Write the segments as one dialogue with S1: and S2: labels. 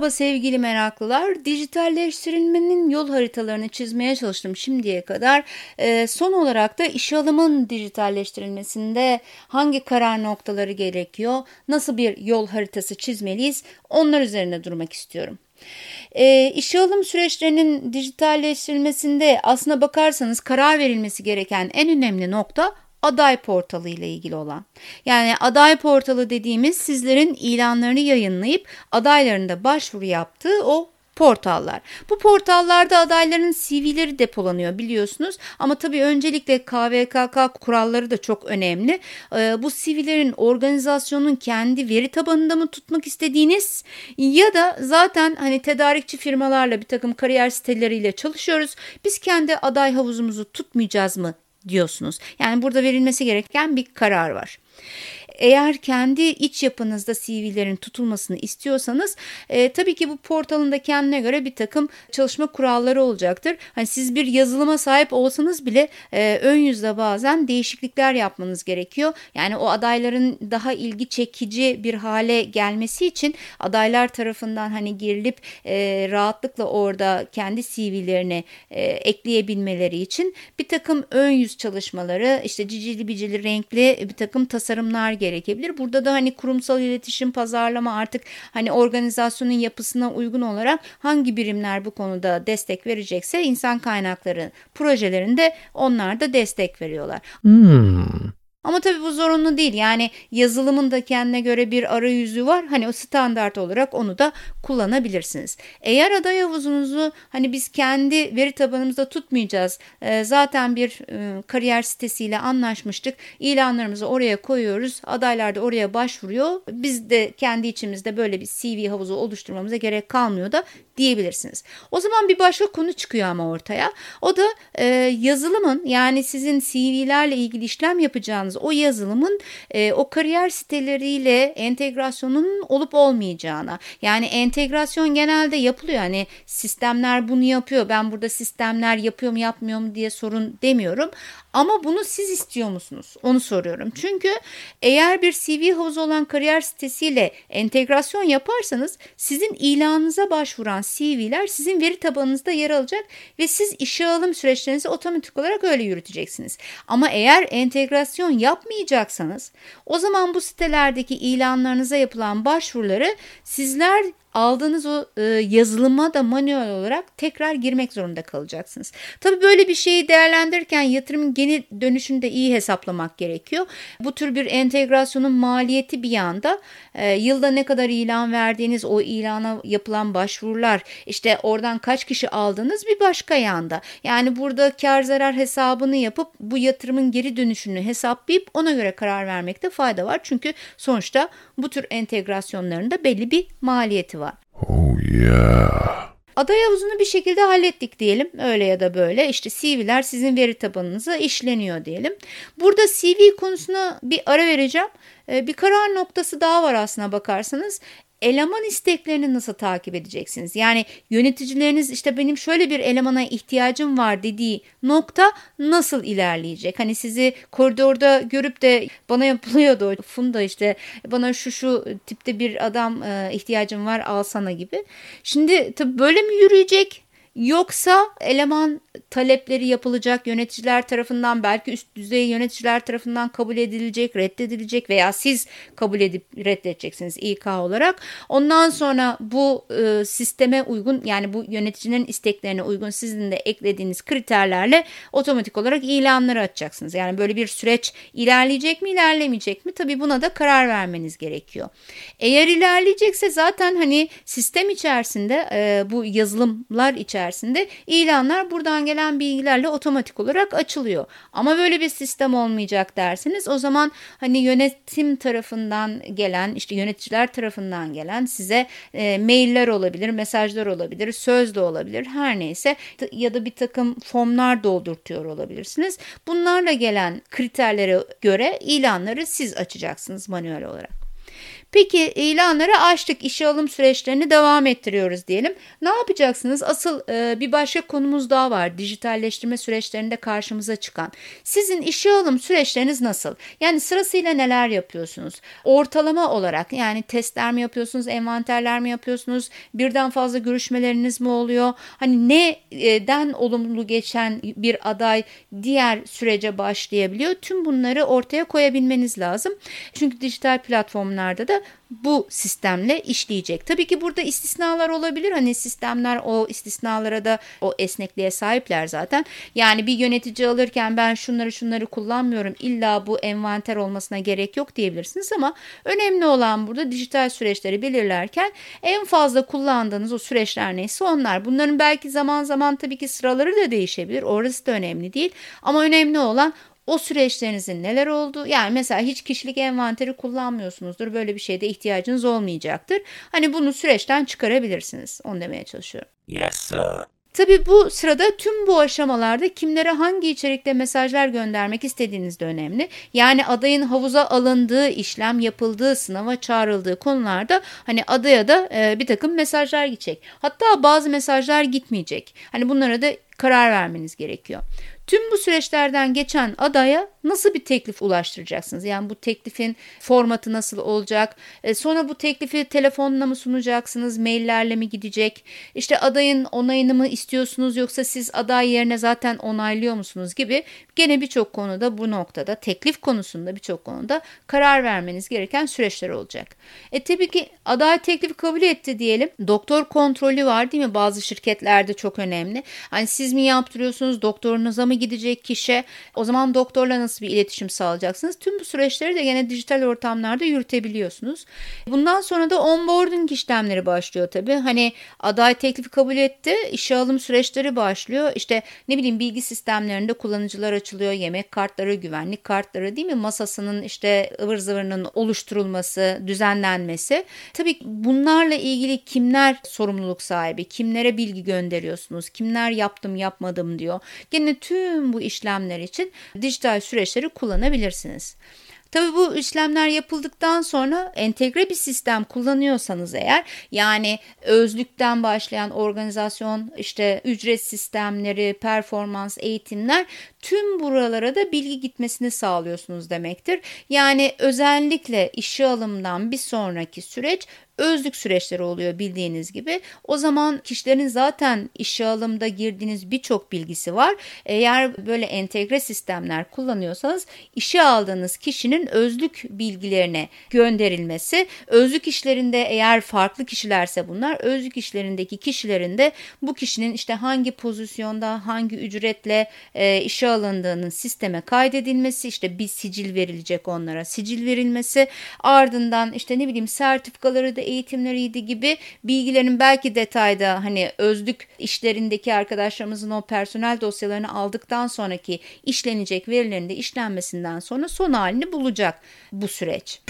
S1: Merhaba sevgili meraklılar. Dijitalleştirilmenin yol haritalarını çizmeye çalıştım şimdiye kadar. E, son olarak da işe alımın dijitalleştirilmesinde hangi karar noktaları gerekiyor, nasıl bir yol haritası çizmeliyiz onlar üzerine durmak istiyorum. E, işe alım süreçlerinin dijitalleştirilmesinde aslına bakarsanız karar verilmesi gereken en önemli nokta aday portalı ile ilgili olan. Yani aday portalı dediğimiz sizlerin ilanlarını yayınlayıp adayların da başvuru yaptığı o portallar. Bu portallarda adayların CV'leri depolanıyor biliyorsunuz ama tabii öncelikle KVKK kuralları da çok önemli. Ee, bu CV'lerin organizasyonun kendi veri tabanında mı tutmak istediğiniz ya da zaten hani tedarikçi firmalarla bir takım kariyer siteleriyle çalışıyoruz. Biz kendi aday havuzumuzu tutmayacağız mı diyorsunuz. Yani burada verilmesi gereken bir karar var. Eğer kendi iç yapınızda CV'lerin tutulmasını istiyorsanız e, tabii ki bu portalın da kendine göre bir takım çalışma kuralları olacaktır. Hani siz bir yazılıma sahip olsanız bile e, ön yüzde bazen değişiklikler yapmanız gerekiyor. Yani o adayların daha ilgi çekici bir hale gelmesi için adaylar tarafından hani girilip e, rahatlıkla orada kendi CV'lerini e, ekleyebilmeleri için bir takım ön yüz çalışmaları işte cicili bicili renkli bir takım tasarımlar gerekiyor gerekebilir. Burada da hani kurumsal iletişim, pazarlama artık hani organizasyonun yapısına uygun olarak hangi birimler bu konuda destek verecekse insan kaynakları projelerinde onlar da destek veriyorlar. Hmm. Ama tabii bu zorunlu değil. Yani yazılımın da kendine göre bir arayüzü var. Hani o standart olarak onu da kullanabilirsiniz. Eğer aday havuzunuzu hani biz kendi veri tabanımızda tutmayacağız. E, zaten bir e, kariyer sitesiyle anlaşmıştık. İlanlarımızı oraya koyuyoruz. Adaylar da oraya başvuruyor. Biz de kendi içimizde böyle bir CV havuzu oluşturmamıza gerek kalmıyor da diyebilirsiniz. O zaman bir başka konu çıkıyor ama ortaya. O da e, yazılımın yani sizin CV'lerle ilgili işlem yapacağınız o yazılımın e, o kariyer siteleriyle entegrasyonun olup olmayacağına. Yani entegrasyon genelde yapılıyor. Hani sistemler bunu yapıyor. Ben burada sistemler yapıyor mu yapmıyor mu diye sorun demiyorum. Ama bunu siz istiyor musunuz? Onu soruyorum. Çünkü eğer bir CV havuzu olan kariyer sitesiyle entegrasyon yaparsanız sizin ilanınıza başvuran CV'ler sizin veri tabanınızda yer alacak ve siz işe alım süreçlerinizi otomatik olarak öyle yürüteceksiniz. Ama eğer entegrasyon yapmayacaksanız o zaman bu sitelerdeki ilanlarınıza yapılan başvuruları sizler aldığınız o e, yazılıma da manuel olarak tekrar girmek zorunda kalacaksınız. Tabii böyle bir şeyi değerlendirirken yatırımın geri dönüşünü de iyi hesaplamak gerekiyor. Bu tür bir entegrasyonun maliyeti bir yanda e, yılda ne kadar ilan verdiğiniz o ilana yapılan başvurular işte oradan kaç kişi aldığınız bir başka yanda. Yani burada kar zarar hesabını yapıp bu yatırımın geri dönüşünü hesaplayıp ona göre karar vermekte fayda var. Çünkü sonuçta bu tür entegrasyonların da belli bir maliyeti var. Oh yeah. Aday havuzunu bir şekilde hallettik diyelim. Öyle ya da böyle. İşte CV'ler sizin veri tabanınıza işleniyor diyelim. Burada CV konusuna bir ara vereceğim. Ee, bir karar noktası daha var aslına bakarsanız eleman isteklerini nasıl takip edeceksiniz? Yani yöneticileriniz işte benim şöyle bir elemana ihtiyacım var dediği nokta nasıl ilerleyecek? Hani sizi koridorda görüp de bana yapılıyordu Funda işte bana şu şu tipte bir adam e, ihtiyacım var alsana gibi. Şimdi tabii böyle mi yürüyecek? Yoksa eleman talepleri yapılacak yöneticiler tarafından belki üst düzey yöneticiler tarafından kabul edilecek, reddedilecek veya siz kabul edip reddedeceksiniz İK olarak. Ondan sonra bu e, sisteme uygun yani bu yöneticinin isteklerine uygun sizin de eklediğiniz kriterlerle otomatik olarak ilanları açacaksınız. Yani böyle bir süreç ilerleyecek mi ilerlemeyecek mi? Tabii buna da karar vermeniz gerekiyor. Eğer ilerleyecekse zaten hani sistem içerisinde e, bu yazılımlar içerisinde ilanlar buradan gelen bilgilerle otomatik olarak açılıyor. Ama böyle bir sistem olmayacak derseniz o zaman hani yönetim tarafından gelen işte yöneticiler tarafından gelen size e, mailler olabilir, mesajlar olabilir, söz de olabilir her neyse ya da bir takım formlar doldurtuyor olabilirsiniz. Bunlarla gelen kriterlere göre ilanları siz açacaksınız manuel olarak. Peki ilanları açtık, işe alım süreçlerini devam ettiriyoruz diyelim. Ne yapacaksınız? Asıl e, bir başka konumuz daha var. Dijitalleştirme süreçlerinde karşımıza çıkan. Sizin işe alım süreçleriniz nasıl? Yani sırasıyla neler yapıyorsunuz? Ortalama olarak yani testler mi yapıyorsunuz, envanterler mi yapıyorsunuz? Birden fazla görüşmeleriniz mi oluyor? Hani neden olumlu geçen bir aday diğer sürece başlayabiliyor? Tüm bunları ortaya koyabilmeniz lazım. Çünkü dijital platformlarda da bu sistemle işleyecek. Tabii ki burada istisnalar olabilir. Hani sistemler o istisnalara da o esnekliğe sahipler zaten. Yani bir yönetici alırken ben şunları şunları kullanmıyorum. İlla bu envanter olmasına gerek yok diyebilirsiniz ama önemli olan burada dijital süreçleri belirlerken en fazla kullandığınız o süreçler neyse onlar. Bunların belki zaman zaman tabii ki sıraları da değişebilir. Orası da önemli değil. Ama önemli olan o süreçlerinizin neler olduğu yani mesela hiç kişilik envanteri kullanmıyorsunuzdur. Böyle bir şeyde ihtiyacınız olmayacaktır. Hani bunu süreçten çıkarabilirsiniz. Onu demeye çalışıyorum. Yes sir. Tabii bu sırada tüm bu aşamalarda kimlere hangi içerikte mesajlar göndermek istediğiniz de önemli. Yani adayın havuza alındığı, işlem yapıldığı, sınava çağrıldığı konularda hani adaya da e, bir takım mesajlar gidecek. Hatta bazı mesajlar gitmeyecek. Hani bunlara da karar vermeniz gerekiyor. Tüm bu süreçlerden geçen adaya nasıl bir teklif ulaştıracaksınız? Yani bu teklifin formatı nasıl olacak? E, sonra bu teklifi telefonla mı sunacaksınız? Maillerle mi gidecek? İşte adayın onayını mı istiyorsunuz yoksa siz aday yerine zaten onaylıyor musunuz gibi gene birçok konuda bu noktada teklif konusunda birçok konuda karar vermeniz gereken süreçler olacak. E tabii ki aday teklifi kabul etti diyelim. Doktor kontrolü var değil mi? Bazı şirketlerde çok önemli. Hani siz mi yaptırıyorsunuz? Doktorunuza mı gidecek kişi? O zaman doktorla nasıl bir iletişim sağlayacaksınız? Tüm bu süreçleri de yine dijital ortamlarda yürütebiliyorsunuz. Bundan sonra da onboarding işlemleri başlıyor tabii. Hani aday teklifi kabul etti, işe alım süreçleri başlıyor. İşte ne bileyim bilgi sistemlerinde kullanıcılar açılıyor, yemek kartları, güvenlik kartları değil mi? Masasının işte ıvır zıvırının oluşturulması, düzenlenmesi. Tabii bunlarla ilgili kimler sorumluluk sahibi, kimlere bilgi gönderiyorsunuz, kimler yaptım yapmadım diyor. Gene tüm bu işlemler için dijital süreçleri kullanabilirsiniz. Tabii bu işlemler yapıldıktan sonra entegre bir sistem kullanıyorsanız eğer yani özlükten başlayan organizasyon işte ücret sistemleri, performans, eğitimler tüm buralara da bilgi gitmesini sağlıyorsunuz demektir. Yani özellikle işe alımdan bir sonraki süreç özlük süreçleri oluyor bildiğiniz gibi. O zaman kişilerin zaten işe alımda girdiğiniz birçok bilgisi var. Eğer böyle entegre sistemler kullanıyorsanız işe aldığınız kişinin özlük bilgilerine gönderilmesi, özlük işlerinde eğer farklı kişilerse bunlar, özlük işlerindeki kişilerin de bu kişinin işte hangi pozisyonda, hangi ücretle e, işe alındığının sisteme kaydedilmesi, işte bir sicil verilecek onlara, sicil verilmesi, ardından işte ne bileyim sertifikaları da eğitimleriydi gibi bilgilerin belki detayda hani özlük işlerindeki arkadaşlarımızın o personel dosyalarını aldıktan sonraki işlenecek verilerin de işlenmesinden sonra son halini bulacak bu süreç.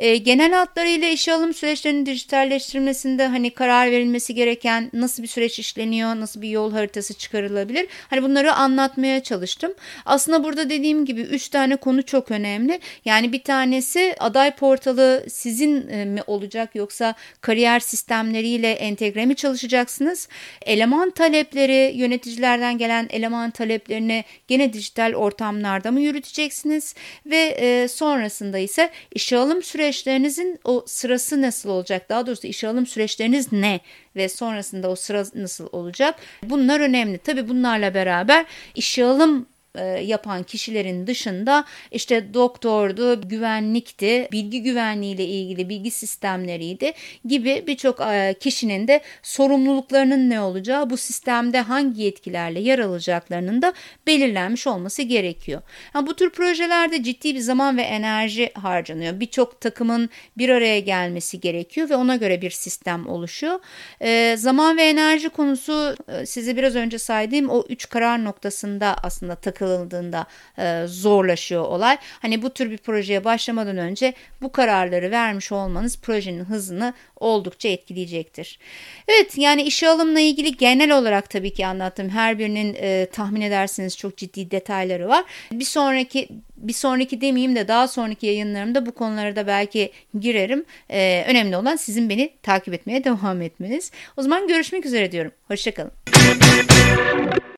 S1: E, genel hatlarıyla işe alım süreçlerinin dijitalleştirilmesinde hani karar verilmesi gereken nasıl bir süreç işleniyor, nasıl bir yol haritası çıkarılabilir? Hani bunları anlatmaya çalıştım. Aslında burada dediğim gibi üç tane konu çok önemli. Yani bir tanesi aday portalı sizin e, mi olacak yoksa kariyer sistemleriyle entegre mi çalışacaksınız? Eleman talepleri, yöneticilerden gelen eleman taleplerini gene dijital ortamlarda mı yürüteceksiniz? Ve e, sonrasında ise işe alım süreci süreçlerinizin o sırası nasıl olacak? Daha doğrusu işe alım süreçleriniz ne? Ve sonrasında o sıra nasıl olacak? Bunlar önemli. Tabii bunlarla beraber işe alım e, yapan kişilerin dışında işte doktordu, güvenlikti, bilgi güvenliği ile ilgili bilgi sistemleriydi gibi birçok e, kişinin de sorumluluklarının ne olacağı, bu sistemde hangi yetkilerle yer alacaklarının da belirlenmiş olması gerekiyor. Yani bu tür projelerde ciddi bir zaman ve enerji harcanıyor. Birçok takımın bir araya gelmesi gerekiyor ve ona göre bir sistem oluşuyor. E, zaman ve enerji konusu size biraz önce saydığım o üç karar noktasında aslında takım bırakıldığında e, zorlaşıyor olay. Hani bu tür bir projeye başlamadan önce bu kararları vermiş olmanız projenin hızını oldukça etkileyecektir. Evet yani işe alımla ilgili genel olarak tabii ki anlattım. Her birinin e, tahmin edersiniz çok ciddi detayları var. Bir sonraki bir sonraki demeyeyim de daha sonraki yayınlarımda bu konulara da belki girerim. Ee, önemli olan sizin beni takip etmeye devam etmeniz. O zaman görüşmek üzere diyorum. Hoşçakalın.